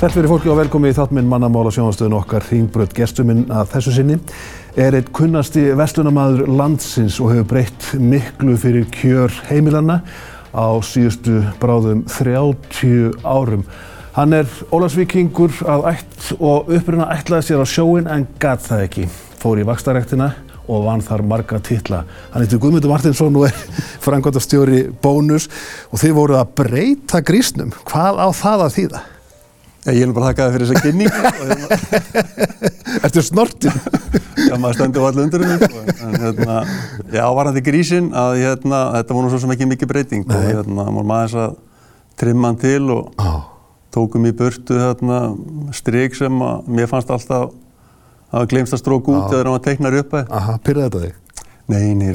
Sæl fyrir fólki og velkomi í þáttminn mannamála sjónastöðun okkar Hringbröð gestuminn að þessu sinni er einn kunnasti vestlunamaður landsins og hefur breytt miklu fyrir kjör heimilanna á síðustu bráðum 30 árum. Hann er Ólandsvíkingur að ætt og uppruna ætlaði sér á sjóin en gat það ekki. Fór í vakstarektina og vann þar marga titla. Hann heitir Guðmundur Martinsson og er frangotastjóri Bónus og þið voru að breyta grísnum. Hvað á það að þýða? Ég vil bara þakka það fyrir þessa kynningu. Ertu snortin? Já, maður stendur allir undir. En hérna, já, varandi grísin að hérna, þetta voru svo sem ekki mikið breyting. Nei. Og hérna, maður þess að trimma hann til og oh. tókum í burtu hérna stryk sem að mér fannst alltaf að glemst að stróka út eða hann teiknar upp að. Aha, pyrraði þetta þig? Nei, nei,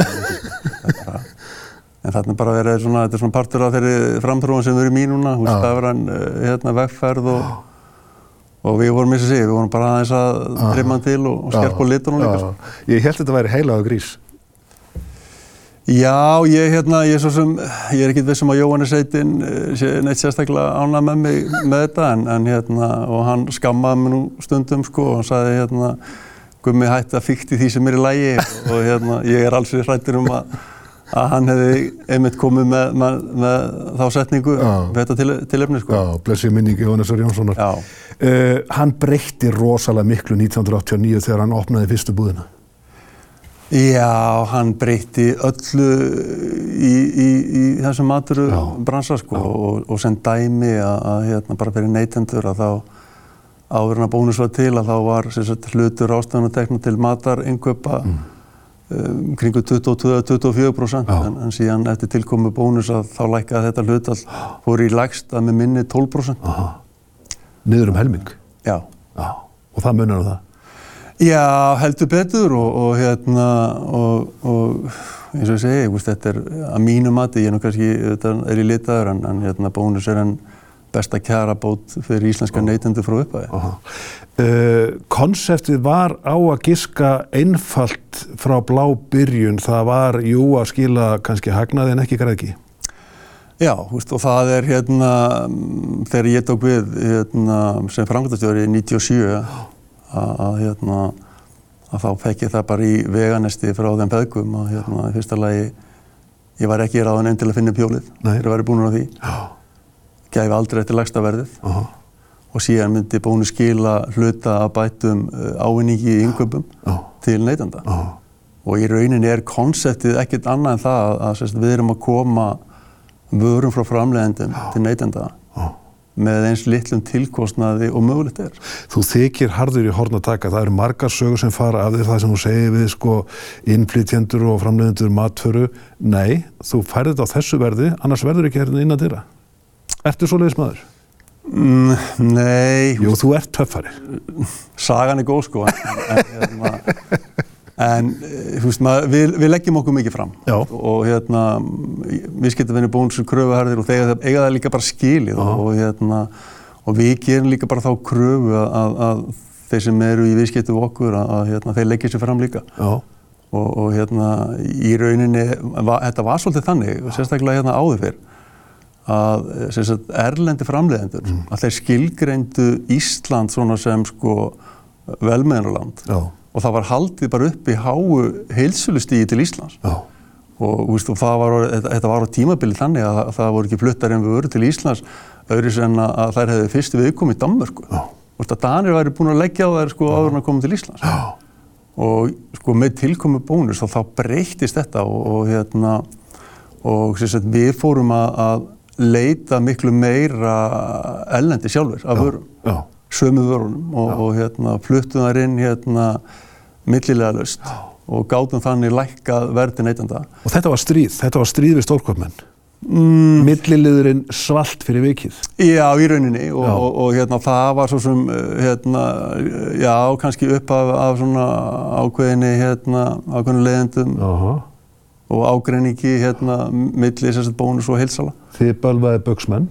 En þarna bara verið svona, þetta er svona partur af þeirri framtrúan sem við erum í núna, húst stafran, eh, hérna, vegferð og, og við vorum, eins og sé, við vorum bara aðeins að trimma til og, og skerpa á litunum líka. Sko. Ég held að þetta væri heilaðu grís. Já, ég, hérna, ég er svo sem, ég er ekkert vissum að Jóhannes Eitinn eh, sé neitt sérstaklega ánað með mig með þetta en, en hérna, og hann skammaði mig nú stundum sko og hann sagði hérna, Gummi hætti að fykti því sem er í lægi og hérna, ég er alls við hrættir um að að hann hefði einmitt komið með, með, með þá setningu við þetta til, tilefni sko. Já, blessið minningi Jónasar Jónssonar. Uh, hann breytti rosalega miklu 1989 þegar hann opnaði fyrstu búðina. Já, hann breytti öllu í, í, í þessum maturu bransa sko og, og sem dæmi að, að hérna, bara fyrir neytendur að þá áðurinn að bónus var til að þá var sagt, hlutur ástæðan að tekna til matar inköpa mm um, kringu 22-24% en, en síðan eftir tilkomu bónus að þá lækkaði þetta hlutall fór í lægst að með minni 12%. Aha. Niður um helming? Já. Já. Og það munar um það? Já, heldur betur og, og hérna og, og eins og ég segi, þetta er að mínu mati, ég er nú kannski, þetta er í litaður en, en hérna bónus er enn besta kjara bót fyrir íslenska neytendur frá upphæði. Konseptið uh, var á að giska einfalt frá blá byrjun, það var jú að skila kannski hagnaði en ekki græðki? Já, veist, og það er hérna, þegar ég tók við hérna, sem framkvæmstjóri í 97 að hérna, að þá fekk ég það bara í veganesti frá þeim peðgum að hérna, í fyrsta lagi ég var ekki ráðan einn til að finna pjólið, þeir eru verið búin á því. Já gæfi aldrei eftir lagsta verðið uh -huh. og síðan myndi bónu skila hluta að bætum uh, ávinningi í yngöpum uh -huh. til neytanda. -huh. Og í rauninni er konseptið ekkert annað en það að, að sérst, við erum að koma vörum frá framlegendum til neytanda með eins litlum tilkostnaði og mögulegt er. Þú þykir harður í horn að taka, það eru margar sögur sem fara af því það sem þú segir við sko innflytjendur og framlegendur matföru, nei, þú færði þetta á þessu verði, annars verður ekki hérna inn að dyrra. Ertu svo leiðis maður? Mm, nei. Jú, þú ert töffari. Sagan er góð sko, en, en, hérna, en veist, maður, við, við leggjum okkur mikið fram Já. og hérna, við skiltum verið búin sem kröfuherðir og þegar það eiga það líka bara skilið og, og, hérna, og við gerum líka bara þá kröfu að, að, að þeir sem eru í viðskiptu okkur að, að hérna, þeir leggja sér fram líka. Já. Og, og hérna í rauninni, va, þetta var svolítið þannig, sérstaklega hérna áður fyrr að sagt, erlendi framleiðendur mm. að þeir skilgreindu Ísland svona sem sko velmeðnarland og það var haldið bara upp í háu heilsulustígi til Íslands. Já. og, og var, þetta var á tímabili þannig að, að það voru ekki fluttar en við voru til Íslands öðris en að þær hefði fyrst viðkomið í Danmörku. Og Danir væri búin að leggja á þær sko áður en að koma til Íslands. Já. og sko með tilkomi bónus þá breytist þetta og, og hérna og sagt, við fórum að, að leita miklu meira ellendi sjálfur af vörum, sömu vörunum og, og hérna, fluttum þar inn hérna, millilega löst og gáðum þannig lækkað verði neytanda. Og þetta var stríð, þetta var stríð við stórkvöpmenn? Mm. Milliliðurinn svalt fyrir vikið? Já, í rauninni og, og, og hérna, það var svo sem, hérna, já, kannski upp af, af svona ákveðinni, hérna, ákveðinu leiðendum. Aha og ágreiningi hérna millir sérstaklega bónus og heilsala. Þið bölvaði bögsmenn?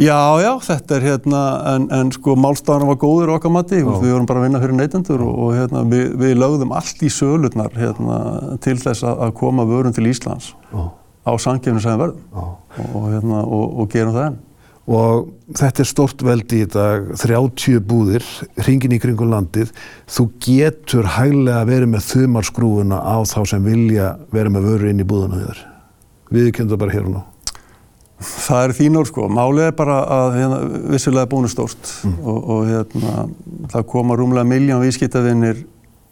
Já, já, þetta er hérna, en, en sko málstafan var góður okkar mati, við vorum bara að vinna fyrir neytendur og, og hérna við, við lögðum allt í sölurnar hérna til þess að koma vörun til Íslands Ó. á sangefnisæðin verðum og, og hérna og, og gerum það enn. Og þetta er stort veldi í dag 30 búðir hringin í kringum landið þú getur hæglega verið með þumarskrúfuna á þá sem vilja vera með vöru inn í búðuna þér við kemum það bara hér og nú Það er þín orð sko, málið er bara að hérna, vissulega bónus stórt mm. og, og hérna, það koma rúmlega miljón vískiptavinnir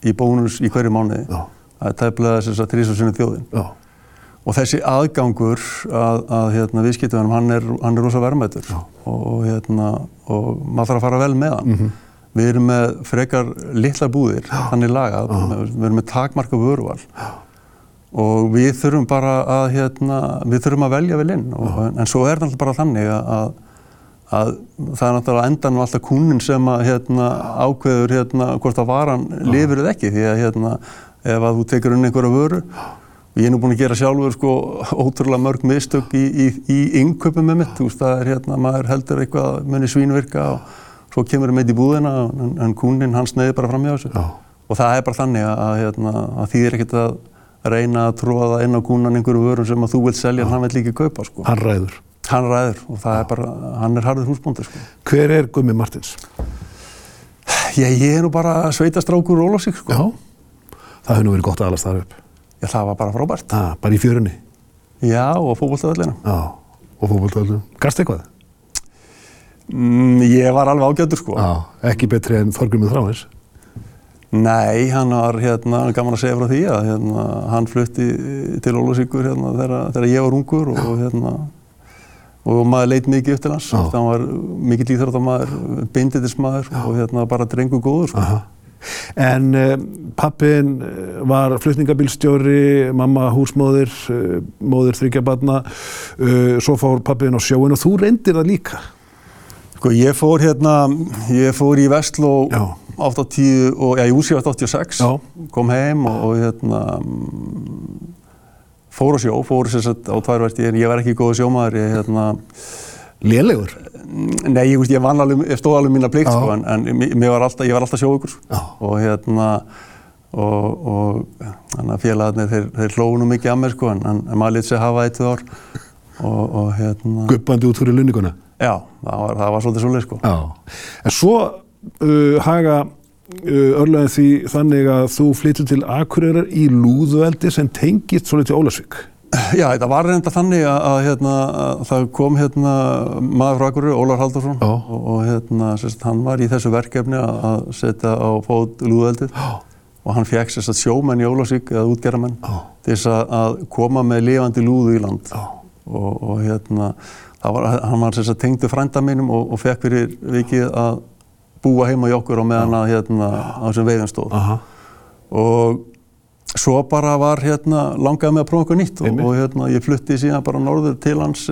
í bónus í hverju mánuði. Já. Það er tæmlega þess að trísasunni þjóðin. Já. Og þessi aðgangur að, að hérna, vískiptavinnum, hann er, hann er rosa verðmættur og, hérna, og maður þarf að fara vel með hann. Mm -hmm. Við erum með frekar litla búðir, hann er lagað, við erum með takmarka vöruval. Og við þurfum bara að, hérna, við þurfum að velja vel inn. Og, en svo er það bara þannig að, að það er náttúrulega endan alltaf kúnin sem að hérna, ákveður hérna, hvort að varan lifir eða ekki. Því að hérna, ef að þú tekur inn einhverja vöru ég er nú búin að gera sjálfur sko ótrúlega mörg mistök í, í, í innköpum með mitt, þú veist það er hérna maður heldur eitthvað muni svínvirka og svo kemur það með í búðina en, en kúnin hans neyði bara fram hjá þessu Já. og það er bara þannig að, hérna, að því er ekkert að reyna að tróða inn á kúnan einhverju vörum sem að þú vilt selja en hann vill ekki kaupa sko. Hann ræður. Hann ræður og það Já. er bara, hann er harður húsbóndur sko. Hver er Gummi Martins? Já, ég er nú bara sveitastrákur Ólásík sko. Já, það hefur nú verið gott að alast þar upp. Já, það var bara frábært. Já, bara í fjörunni? Já, og fókbóltaðallina. Já, og fókbóltaðallina. Gast eitthvað? Mm, ég var alveg ágættur sko. Já, ekki betri en Þorgrymur Þráins? Nei, hann var hérna, gaman að segja frá því að hérna, hann flutti til Ólusíkur hérna þegar ég var ungur og hérna og maður leitt mikið upp til hans, hann var mikið líþrótt að maður, binditismadur og hérna bara drengu góður sko. En uh, pappin var flutningabilstjóri, mamma húsmóðir, uh, móðir þryggjabarna, uh, svo fór pappin á sjóin og þú reyndir það líka? Sko ég fór hérna, ég fór í Vestló 80 og, já, ég úsíðast 86, já. kom heim og, og hérna, fór á sjó, fór sérstaklega á tværverti, en ég var ekki góð sjómaður, ég hérna... Lélegur? Nei, ég, ég, alveg, ég stóð alveg mína plikt, sko, en, en ég var alltaf, alltaf sjóugur, sko. og hérna, og, og þannig að félagarnir, þeir, þeir hlóðum mikið að mér, sko, en, en maður lítið sér hafa eitt ár, og hérna... Guppandi út fyrir lunninguna? Já, það var, það var svolítið svolítið, sko. Já, en svo uh, haga uh, örlega því þannig að þú flyttur til Akureyrar í lúðveldi sem tengist svolítið Ólasvík. Já, þetta var reynda þannig að, að, hérna, að það kom hérna, maður frá Akureyri, Ólar Haldursson og, og hérna, sérst, hann var í þessu verkefni að, setja á fót lúðveldið og hann fekk sérst, sjómenn í Ólasvík eða útgerramenn til þess að koma með lifandi lúðu í land. Og, og hérna, var, hann var sérst, tengdu frænda mínum og, og fekk fyrir vikið að búa heima í okkur á meðan að hérna á þessum veiðan stóð. Og svo bara var hérna langaði með að prófa eitthvað nýtt og, og hérna ég flutti síðan bara norður til hans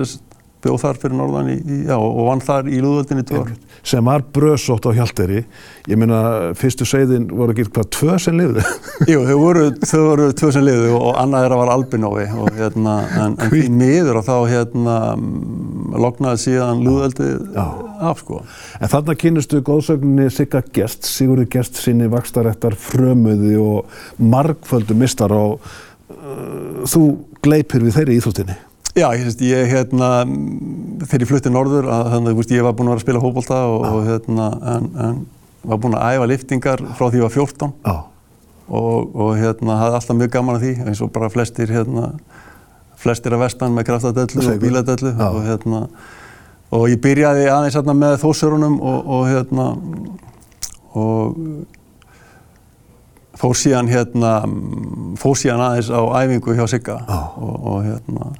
bjóð þar fyrir norðan í, já, og vann þar í Lúðvöldinni tvö ár. Sem var bröðsótt á Hjalteri. Ég meina, fyrstu segðin voru ekki hvað tvö sem liðu? Jú, þau voru, þau voru tvö sem liðu og annað þeirra var Albinói og hérna, en, en því miður og þá hérna loknaði síðan Lúðvöldið af sko. En þarna kynustu góðsögninni Sigga Gest, Sigurður Gest sinni vakstarættar frömuði og margföldu mistar og uh, þú gleipir við þeirri íþróttinni. Já, ég, ég hérna, þegar ég flutti norður, að, þannig að ég var búinn að vera að spila hópólta og, og hérna, en, en var búinn að æfa liftingar frá því ég var 14 ah. og, og hérna, hafði alltaf mjög gaman af því, eins og bara flestir, hérna, flestir að vestan með kraftadöllu og bíladöllu ah. og hérna, og ég byrjaði aðeins hérna með þósörunum og, og hérna, og fór síðan hérna, fór síðan aðeins á æfingu hjá Sigga ah. og hérna,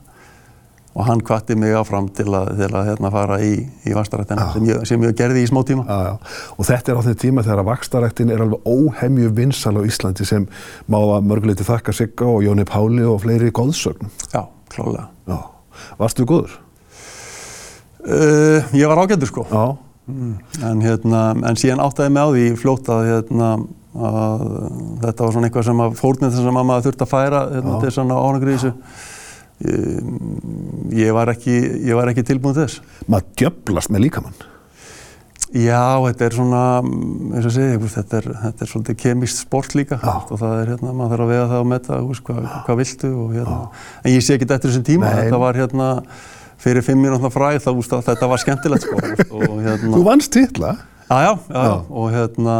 og hann kvatti mig áfram til að, til að hérna, fara í, í vakstarættina sem, sem ég gerði í smá tíma. Já, já. Og þetta er á þeim tíma þegar vakstarættin er alveg óhemju vinsal á Íslandi sem má að mörguleiti þakka Sigga og Jóni Páli og fleiri góðsögnum. Já, klálega. Já. Varstu góður? Uh, ég var ágættur sko. Mm. En, hérna, en síðan áttaði mig á því fljótt að, hérna, að þetta var svona eitthvað sem að fórnið þess að maður þurfti að færa hérna, til svona ánagrísu. Ég var ekki, ég var ekki tilbúin þess. Maður djöblast með líkamann? Já, þetta er svona, eins og segja, þetta er, þetta er svolítið kemist sport líka ah. og það er hérna, maður þarf að vega það og metta, hvað, hvað viltu og hérna. Ah. En ég sé ekki þetta þessum tíma, Nei. þetta var hérna, fyrir fimm mínútna fræð þá veist, að þetta var skemmtilegt sko veist, og hérna Þú vannst titla? Já, já, já, já, og hérna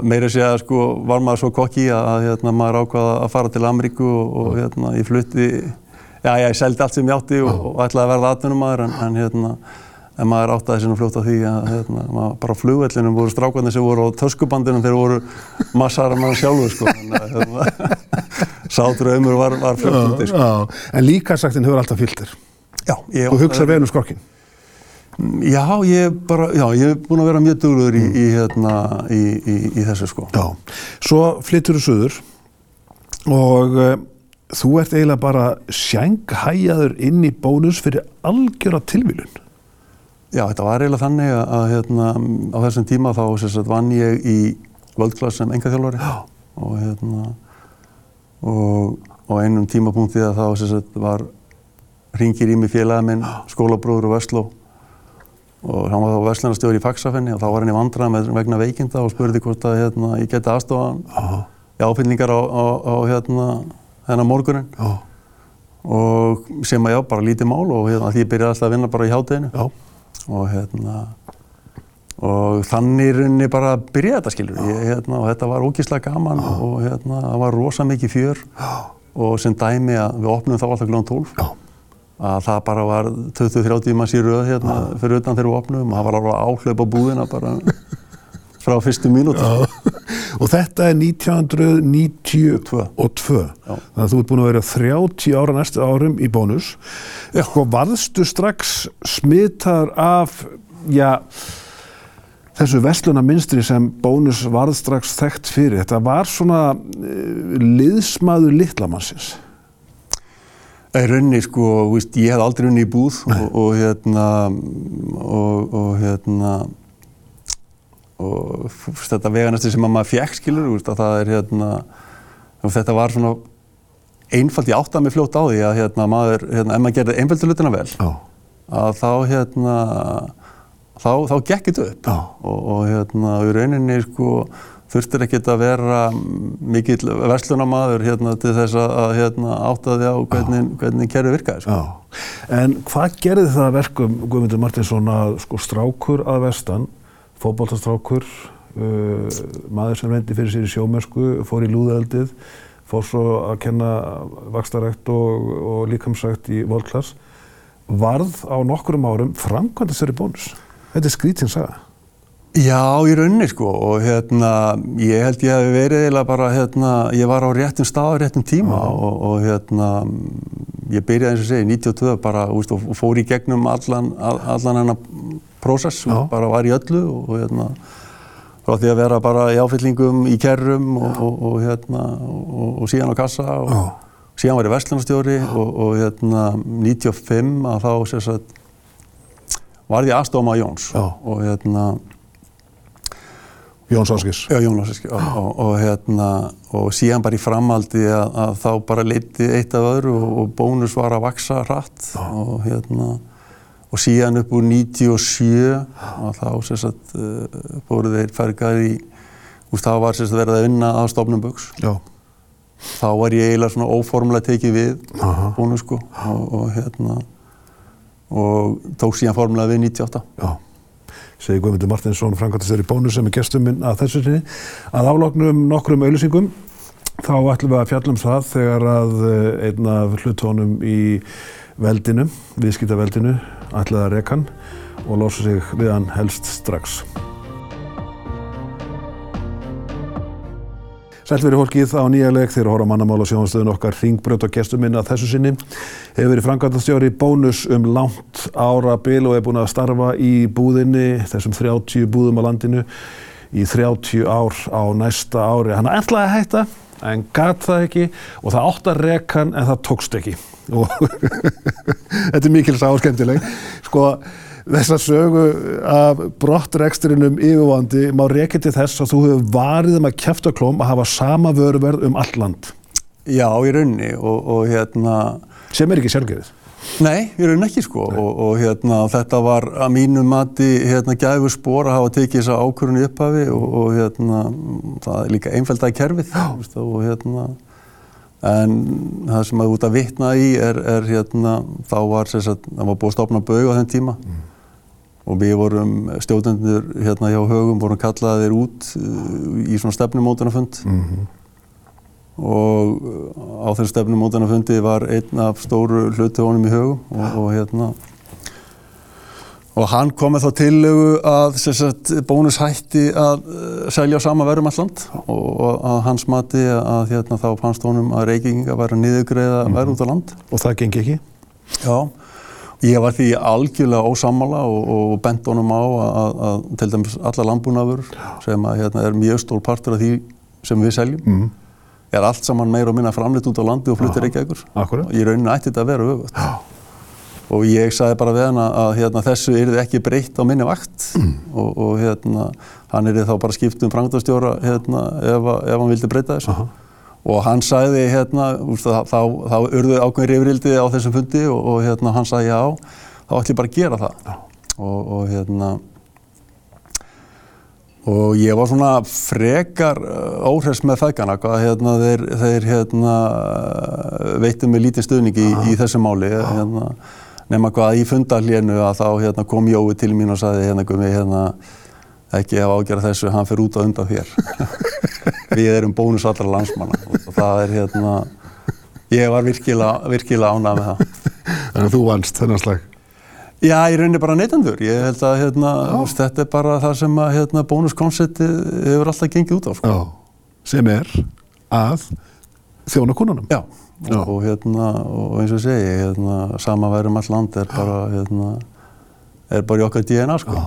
meira sé að sko var maður svo kokki að hérna maður ákvaða að fara til Ameríku og, og hérna ég flutti, já, ég seldi allt sem ég átti og, og ætlaði að verða atvinnumæður en, en hérna en maður áttaði sér nú fljótt á því að hérna, maður bara á flugvellinum voru strákarnir sem voru á töskubandinum þegar voru massar að maður sjálfur sko en hérna, sátur ömur var, var fljótt úti sko. Já, en líkarsaktin hefur alltaf fyllt þér. Já, ég, Þú hugsa vel um skrokkin. Já, ég bara, já, ég hef búin að vera mjög dugluður í, í, hérna, í, í, í þessu sko. Já, svo flyttur þú suður og uh, þú ert eiginlega bara sjanghæjaður inn í bónus fyrir algjöra tilvílun. Já, þetta var eiginlega þannig að, hérna, á þessum tíma þá sagt, vann ég í völdklass sem engaþjálfari. Og hérna og á einum tímapunkti þá sagt, var ringir í mig félagið minn, skólabróður og Vestló. Og hann var þá verslunarstjóður í Faxafenni og þá var hann í vandrað með vegna veikinda og spurði hvort að hérna, ég geti aðstofa í áfylningar á, á, á hérna, þennan morgunin Já. og sem að já, bara lítið mál og hérna, því ég byrjaði alltaf að vinna bara í hátteginu Já. og hérna og þannig rauninni bara byrjaði þetta skilur. Ég, hérna, og þetta var ógíslega gaman og hérna, það var rosa mikið fjör. Og sem dæmi að við opnum þá alltaf glóðan 12 Já. að það bara var 20-30 manns í röð hérna fyrir utan þegar við opnum og það var alveg áhlaup á búðina bara frá fyrstu mínúti Og þetta er 1992. Já. Þannig að þú ert búin að vera 30 ára næstu árum í bónus. Sko varðstu strax smitaður af, já, þessu vestluna minstri sem bónus varð strax þekkt fyrir. Þetta var svona uh, liðsmaður litlamannsins. Í rauninni sko, víst, ég hef aldrei unni í búð og, og hérna og, og hérna og fúst, þetta veganesti sem að maður fekk skilur, að það er hérna þetta var svona einfalt, ég áttaði mig fljótt á því að hérna maður, hérna, ef maður gerði einföldu hlutina vel Já. að þá hérna þá, þá gekk þetta upp Já. og, og hérna í rauninni sko þurftir ekkert að vera mikill verslunamaður hérna til þess að, að hérna, átta því á hvernig, hvernig kerfi virkaði sko. Já. En hvað gerði það að verkum Guðmundur Martinsson að sko strákur að vestan, fótballtastrákur, uh, maður sem reyndi fyrir sér í sjómersku, fór í lúðeldið, fór svo að kenna vakstarækt og, og líkamsrækt í volklass, varð á nokkurum árum framkvæmda sér í bónus. Þetta er skrítinn saga. Já, í rauninni sko og hérna ég held ég hef verið eða bara hérna, ég var á réttum stað á réttum tíma og, og hérna ég byrjaði eins og segi 92 bara úst, og fór í gegnum allan, allan hennar prósess og bara var í öllu og hérna frá því að vera bara í áfyllingum í kerrum og, og, og hérna og, og síðan á kassa og Já. síðan var ég verslunarstjóri og hérna 95 að þá sagt var ég aðstofma Jóns Já. og hérna Jón Sáskis. Já, Jón Lósiski og, og, og, hérna, og síðan bara í framaldi að, að þá bara leiti eitt af öðru og, bónus var að vaksa hratt og hérna og síðan upp úr 97 og þá sem sagt uh, fóru þeir fergar í úst, þá var sagt verið að vinna að stofnum buks Já. þá var ég eiginlega svona óformlega tekið við Aha. bónus sko og hérna og tók síðan formulega við 98 Já. Segir Guðmundur Martinsson, framkvæmtastjóri bónus sem er gestum minn að þessu sinni. Að áloknum nokkrum auðlýsingum þá ætlum við að fjallum það þegar að eh, einn af hlutónum í veldinu, viðskiptaveldinu, ætlaði að reka hann og losa sig við hann helst strax. Sælveri fólkið á nýja leik þegar horfa mannamála sjónastöðun okkar ringbrönd og gestum minn að þessu sinni hefur verið framkvæmdastjóri bónus um langt ára bil og er búin að starfa í búðinni, þessum 30 búðum á landinu í 30 ár á næsta ári. Hann ætlaði að hætta en gat það ekki og það átt að reka hann en það tókst ekki. Þetta er mikil sá skemmtileg. Sko, þessa sögu af brottreksturinnum yfirvandi má rekja til þess að þú hefur varið um að kæfta klóm að hafa sama vöruverð um all land. Já, í rauninni og, og hérna Sem er ekki sjálfgerðið. Nei, í rauninni ekki sko. Og, og hérna þetta var að mínu mati hérna gæfur spór að hafa tekið þessa ákvörðun í upphafi og, og hérna það er líka einfældaði kerfið veist, og hérna en það sem að út að vitna í er, er hérna, þá var sagt, það var búið að stopna baug á þenn tíma og við vorum stjórnendur hérna hjá Högum vorum kallaðir út uh, í svona stefnumótunarfund. Og uh, á þeim stefnumótunarfundi var einn af stóru hluti honum í Högum og, og hérna. Og hann kom með þá tillögu að sem sagt, bónus hætti að uh, selja á sama verðum alland og, og að hans mati að hérna, þá fannst honum að reykinga væri að niðugreiða verð út á land. Og það gengi ekki? Já, ég var því algjörlega ósammála og, og bent honum á að, að, til dæmis alla landbúnafur sem að, hérna, er mjög stór partur af því sem við seljum Mm. er allt saman meira og minna framleitt út á landi og fluttir ekki ekkur. Akkurat. Í rauninni ætti þetta að vera öfugt. Og ég sagði bara við hann að, hérna, þessu yrði ekki breytt á minni vakt og, og hérna, hann yrði þá bara skipt um frangtastjóra hérna, ef, ef hann vildi breyta þessu. Og hann sagði hérna, þá, þá, þá urðu ákveðin reyfrildi á þessum fundi og, og hérna, hann sagði já, þá ætlum ég bara að gera það. Og, og hérna, og ég var svona frekar uh, óhress með feðgana hvað hérna, þeir, þeir hérna, veittu mig lítið stuðning í, í þessu máli hérna, nema hvað í fundarlénu að þá hérna, kom Jói til mín og sagði hérna, gumi, hérna, ekki hafa ágjörð þessu, hann fer út á undan þér við erum bónus allra landsmanna og það er hérna ég var virkilega, virkilega ánað með það Þannig að þú vannst þennan slag. Já, ég raunir bara neytendur. Ég held að hérna, veist, þetta er bara það sem að hérna, bónuskoncepti hefur alltaf gengið út á. Sko. Já. Sem er að þjóna konunum. Já. Já. Og, hérna, og eins og segi, hérna, sama værum all land er bara, hérna, er bara í okkar DNA. Sko.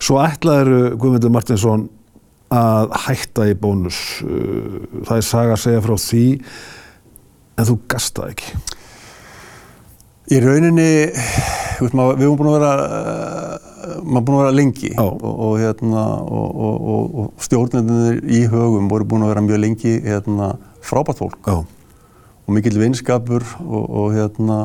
Svo ætlaður Guðmundur Martinsson að hætta í bónus. Uh, Það er saga að segja frá því en þú gastaði ekki. Í rauninni, við höfum búin að vera, uh, maður búin að vera lengi og, og, hérna, og, og, stjórnendunir í högum voru búin að vera mjög lengi hérna, frábært fólk. Já. og mikill vinskapur og, og hérna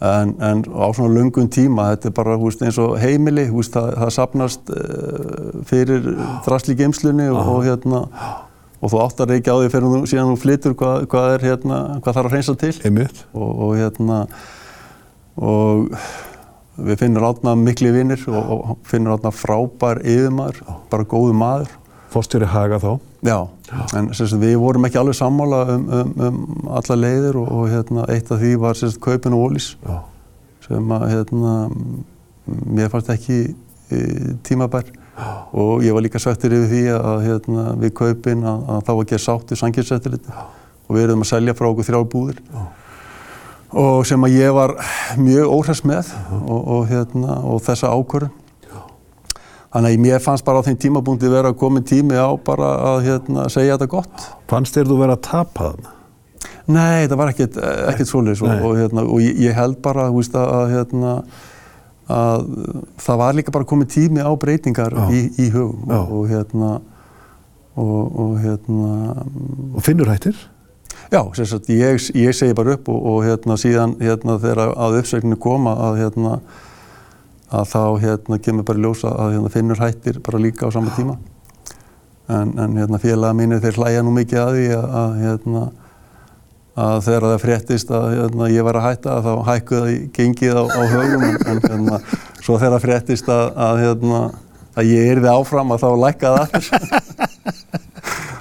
en, en á svona löngum tíma þetta er bara húst, eins og heimili húst, það, það sapnast uh, fyrir drasli geimslunni og, og hérna og þú áttar ekki á því fyrir þú síðan þú flytur hvað, hvað er hérna hvað þarf að hreinsa til Einmitt. og, og hérna og við finnum átna mikli vinnir og, finnum átna frábær yfirmaður, bara góðu maður Fórstjóri Haga þá. Já, en sem sagt, við vorum ekki alveg sammála um, um, um alla leiðir og, og hérna, eitt af því var sagt, kaupin og ólís Já. sem að hérna, mér fannst ekki e, tímabær. Og ég var líka svektur yfir því að hérna, við kaupin að, að þá var gerð sátt í sangjörsettiliti og við erum að selja frá okkur þrjár búðir. Og sem að ég var mjög óhress með og, og, hérna, og þessa ákvörðun Þannig að mér fannst bara á þeim tímabúndi vera að komin tími á bara að hérna, segja þetta gott. Fannst þér þú vera að tapa þarna? Nei, það var ekkert, ekkert svoleiðis og, Nei. og, hérna, og ég, ég held bara veist, að, að, hérna, að það var líka bara komin tími á breytingar Já. í, í hugum og, og hérna og, og hérna Og finnur hættir? já, sagt, ég, ég segi bara upp og, og hérna síðan hérna þegar að uppsvegninu koma að hérna að þá hérna kemur bara ljósa að hérna finnur hættir bara líka á sama tíma. En, en hérna félaga mínir þeir hlæja nú mikið að því að, að hérna að þegar það fréttist að hérna, ég var að hætta að þá hækkuði gengið á, á högum en, en hérna, svo þegar það fréttist að, að, hérna, að ég yrði áfram að þá lækkaði aftur.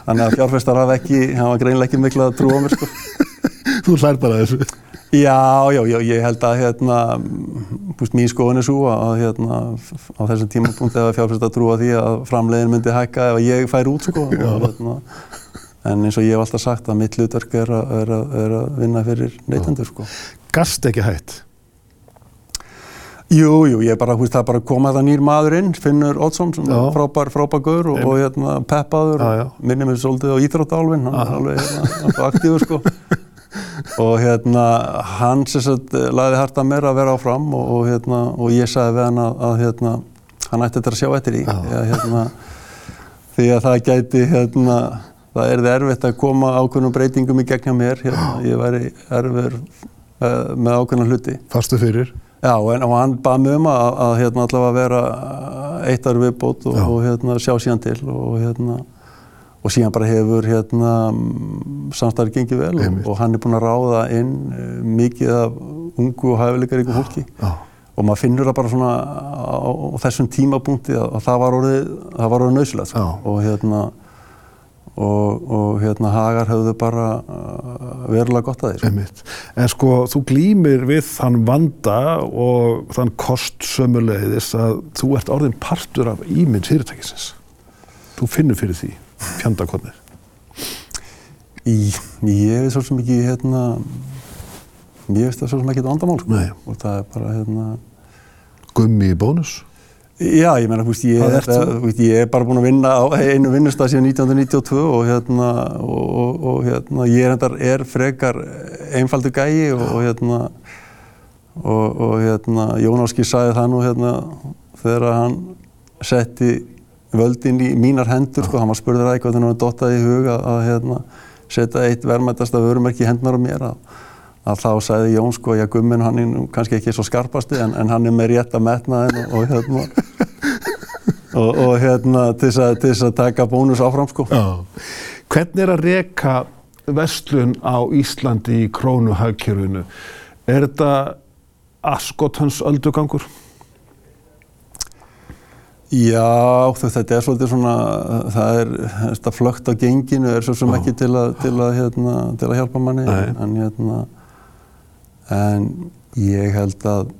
Þannig að fjárfestar hafa ekki hafa greinlega ekki mikla að trúa mér sko. Þú hlær bara þessu. Já, já, já, ég held að hérna, púst, mín skoðun er svo að hérna, á þessum tímapunkti að fjárfæst að trúa því að framleiðin myndi hækka ef ég fær út sko. Og, hérna, en eins og ég hef alltaf sagt að mitt hlutverk er, að- er, að- er að vinna fyrir neytendur sko. Gast ekki hætt? Jú, jú, ég bara, húst, það bara að koma það nýr maður inn, Finnur Oddsson, er frábær, frábær gaur og, og hérna, peppaður, minnir mér svolítið á Íþróttálfin, hann er alveg hérna, aktífur sko. og hérna, hann sem sagt laði hart að mér að vera áfram og, og hérna, og ég sagði við hann að, að hérna, hann ætti þetta að sjá eftir í, ja, hérna, því að það gæti, hérna, það er erfitt að koma ákveðnum breytingum í gegn hjá mér, hérna, ég væri erfur uh, með ákveðna hluti. Fastu fyrir? Já, en, og hann bað mig um að, að hérna allavega vera eitt ár viðbót og, og hérna sjá síðan til og hérna og síðan bara hefur hérna samstæðir gengið vel og, og hann er búinn að ráða inn uh, mikið af ungu og hæfileikar ykkur fólki Já. og maður finnur það bara svona á, á þessum tímapunkti að, að það var orðið, orðið nöðsilegt sko. Og hérna og, og hérna Hagar höfðu bara uh, verulega gott að því sko. Einmitt. En sko, þú glýmir við þann vanda og þann kost sömulegðis að þú ert orðin partur af ímynd fyrirtækisins. Þú finnur fyrir því, fjandakornir. Í, ég veist svo sem ekki hérna ég veist það svo sem ekki vandamál sko. Nei. og það er bara hérna Gummi í bónus. Já, ég meina, húst, ég, Hvað ert það, þú? húst, ég er bara búinn að vinna á einu vinnustaf síðan 1992 og hérna, og, og, og, hérna ég er, endar, er frekar einfaldur gæi og, og hérna og, og hérna Jón Áski sagði það nú hérna þegar hann setti völdin í mínar hendur sko, hann var spurður að eitthvað að hann dottaði í hug að, að hérna, setja eitt verðmættasta vörumerki í hendunar á mér að að þá sagði Jón sko, já gummin hann er kannski ekki svo skarpasti en, en hann er með rétt að metna henn og, og hérna og, og hérna til þess að, að taka bónus áfram sko. Já. Hvernig er að reka vestlun á Íslandi í krónuhagkerfinu? Er þetta askotans öldugangur? Já, þetta er svolítið svona, það er, þetta flögt á genginu er svo sem Já. ekki til að, til að, hérna, til að hjálpa manni Nei. en hérna en ég held að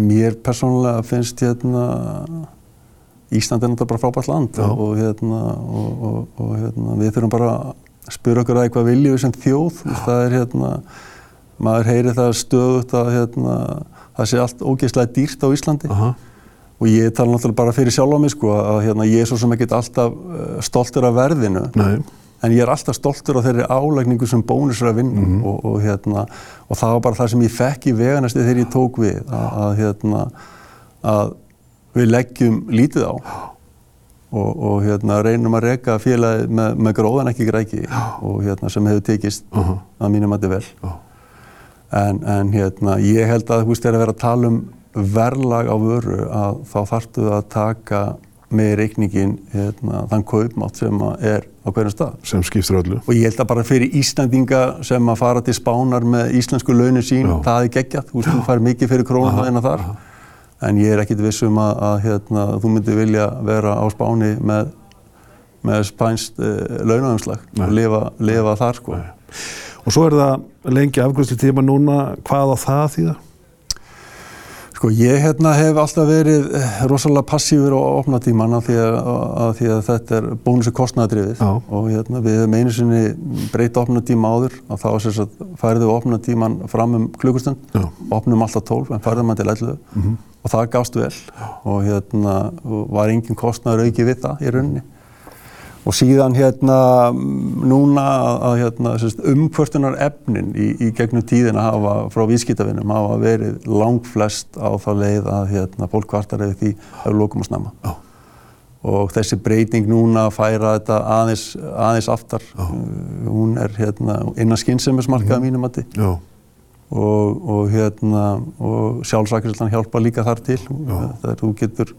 mér persónulega finnst hérna Ísland er náttúrulega bara frábært land Já. og, hérna og, og, og hérna við þurfum bara að spura okkur að eitthvað viljum við sem þjóð veist, það er hérna maður heyri það stöðut að hérna það sé allt ógeðslega dýrt á Íslandi Aha. Og ég tala náttúrulega bara fyrir sjálf á mig sko að hérna ég er svo sem ekkert alltaf uh, stoltur af verðinu Nei. en ég er alltaf stoltur af þeirri álægningu sem bónus er að vinna Mhm. og, og, hérna, og það var bara það sem ég fekk í veganesti þegar ég tók við að, að, hérna, að við leggjum lítið á og, og hérna, reynum að reka félagi með, með gróðan ekki græki og hérna, sem hefur tekist Aha. að mínum að þetta vel Já. en, en hérna, ég held að þú veist, þegar að vera að tala um verðlag á vöru að þá þarftu að taka með reikningin hérna, þann kaupmátt sem að er á hverjum stað. Sem skiptir öllu. Og ég held að bara fyrir Íslandinga sem að fara til spánar með íslensku launin sín, Já. það er geggjað, þú veist, þú fær mikið fyrir krónuhæðina þar. En ég er ekkit viss um að, að hérna, þú myndir vilja vera á spáni með, með spænst launaumslag Nei. og lifa, lifa þar, sko. Og svo er það lengi afgröðslu tíma núna, hvað á það þýða? Sko ég hérna hef alltaf verið eh, rosalega passífur á opnatíman af því að, að, því að þetta er bónusi kostnæðadrifið og hérna við hefum einu sinni breyta opnatíma áður og þá sem sagt færðu opnatíman fram um klukkustund, opnum alltaf 12 en færðum hann til 11 Mhm. og það gafst vel. Og hérna var engin kostnæður auki við það í rauninni. Og síðan hérna mm, núna að, hérna, umkvörtunar efnin í, í gegnum tíðina hafa frá vískitavinnum hafa verið langflest á þá leið að hérna, fólk kvartar eða því hefur lókum að snemma. Já. Og þessi breyting núna að færa þetta aðeins, aðeins aftar, uh, hún er hérna, innan skynnsemismarkaða mínum að þið Já. og, og, hérna, og sjálfsakrislan hjálpa líka þar til. Þegar þú getur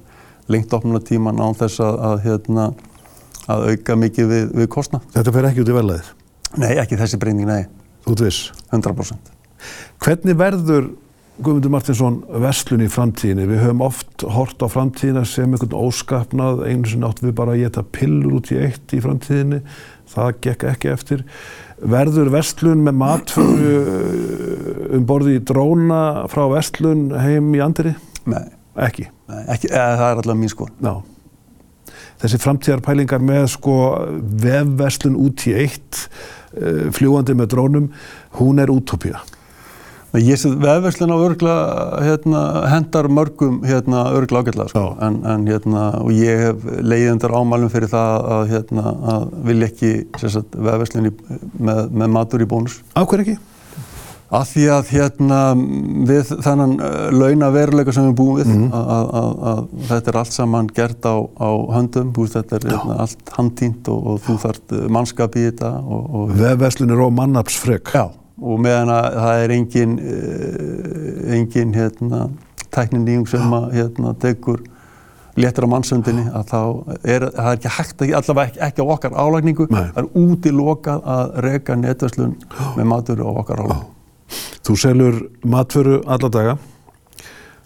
lengt opnuna tíman án þess að, að hérna, að auka mikið við, við kostnað. Þetta fer ekki út í verðlæðið, Nei, ekki þessi breyning, nei, viss. 100%. Hvernig verður Guðmundur Martinsson verslun í framtíðinni? Við höfum oft hort á framtíðina sem einhvern óskapnað, einu sinni átt við bara að geta pillur út í eitt í framtíðinni, það gekk ekki eftir. Verður verslun með matföru um borði í dróna frá verslun heim í andri? Nei, Ekki. nei ekki, eða, það er alltaf mín sko. Já. Þessi framtíðarpælingar með sko vefverslun út í eitt, eh, fljúandi með drónum, hún er útópía. Nei, Ég sé veðverslun á örgla hérna, hendar mörgum hérna, örgla ágætlega sko. En, en, hérna, og ég hef leiðið undir ámælum fyrir það að, hérna, að vilja ekki sagt, veðverslun í, með, með matur í bónus. Á hver ekki? Af því að hérna, við þennan uh, launa veruleika sem við búum við, Mhm. að, að, að, að þetta er allt saman gert á, á höndum, búist, þetta er hérna, allt handtínt og, og þú þarft uh, mannskap í þetta. Og, og, Vefverslun er á mannapsfrek. já, og meðan að það er engin, uh, engin hérna, tækninýjung sem að hérna, tekur léttir á mannsöndinni að þá er það er ekki hægt, allavega ekki, ekki á okkar álagningu, Nei. það er útilokað að reka netverslun með matur á okkar álagningu. Þú selur matföru alla daga.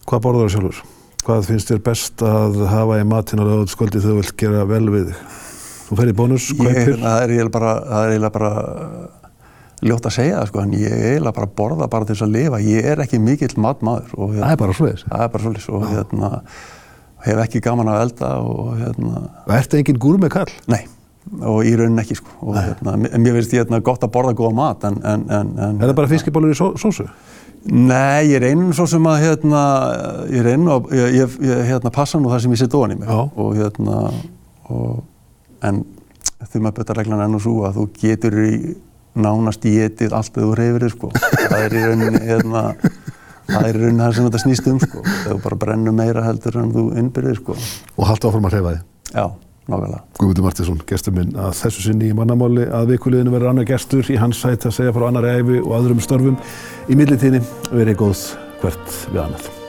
Hvað borðar þú sjálfur? Hvað finnst þér best að hafa í matinn á lögutskvöldi þegar þú vilt gera vel við þig? Þú fer í bónus, Ég, kaupir? það er eiginlega bara, það ljótt að segja það sko, en ég er eiginlega bara að borða bara til þess að lifa. Ég er ekki mikill matmaður og Það er bara svoleiðis. það er bara svolítið og hérna, hef ekki gaman að elda og hérna, Ertu engin gúr með kall? nei, og í raunin ekki sko. Og hérna, mér- finnst hérna gott að borða góða mat en, en, en, en Er það bara fiskibólur í só sósu? Nei, ég reynir svo sem að hérna, ég reynir að, ég, ég, ég hérna, passa nú það sem ég sitt ofan í mig Já. og hérna, og, en því maður betur reglan enn og svo að þú getur í nánast í etið allt þegar þú reyfir þér sko. Það er í rauninni, hérna, það er í rauninni það sem þetta snýst um sko. Þú bara brennur meira heldur en þú innbyrðir sko. Og halda áfram að hreyfa þig. Já, nákvæmlega. Guðmundur Martinsson, gestur minn að þessu sinni í mannamáli að vikuliðinu verður annar gestur í hans sæti að segja frá annari æfi og öðrum störfum. Í millitíðinni verið góð hvert við annað.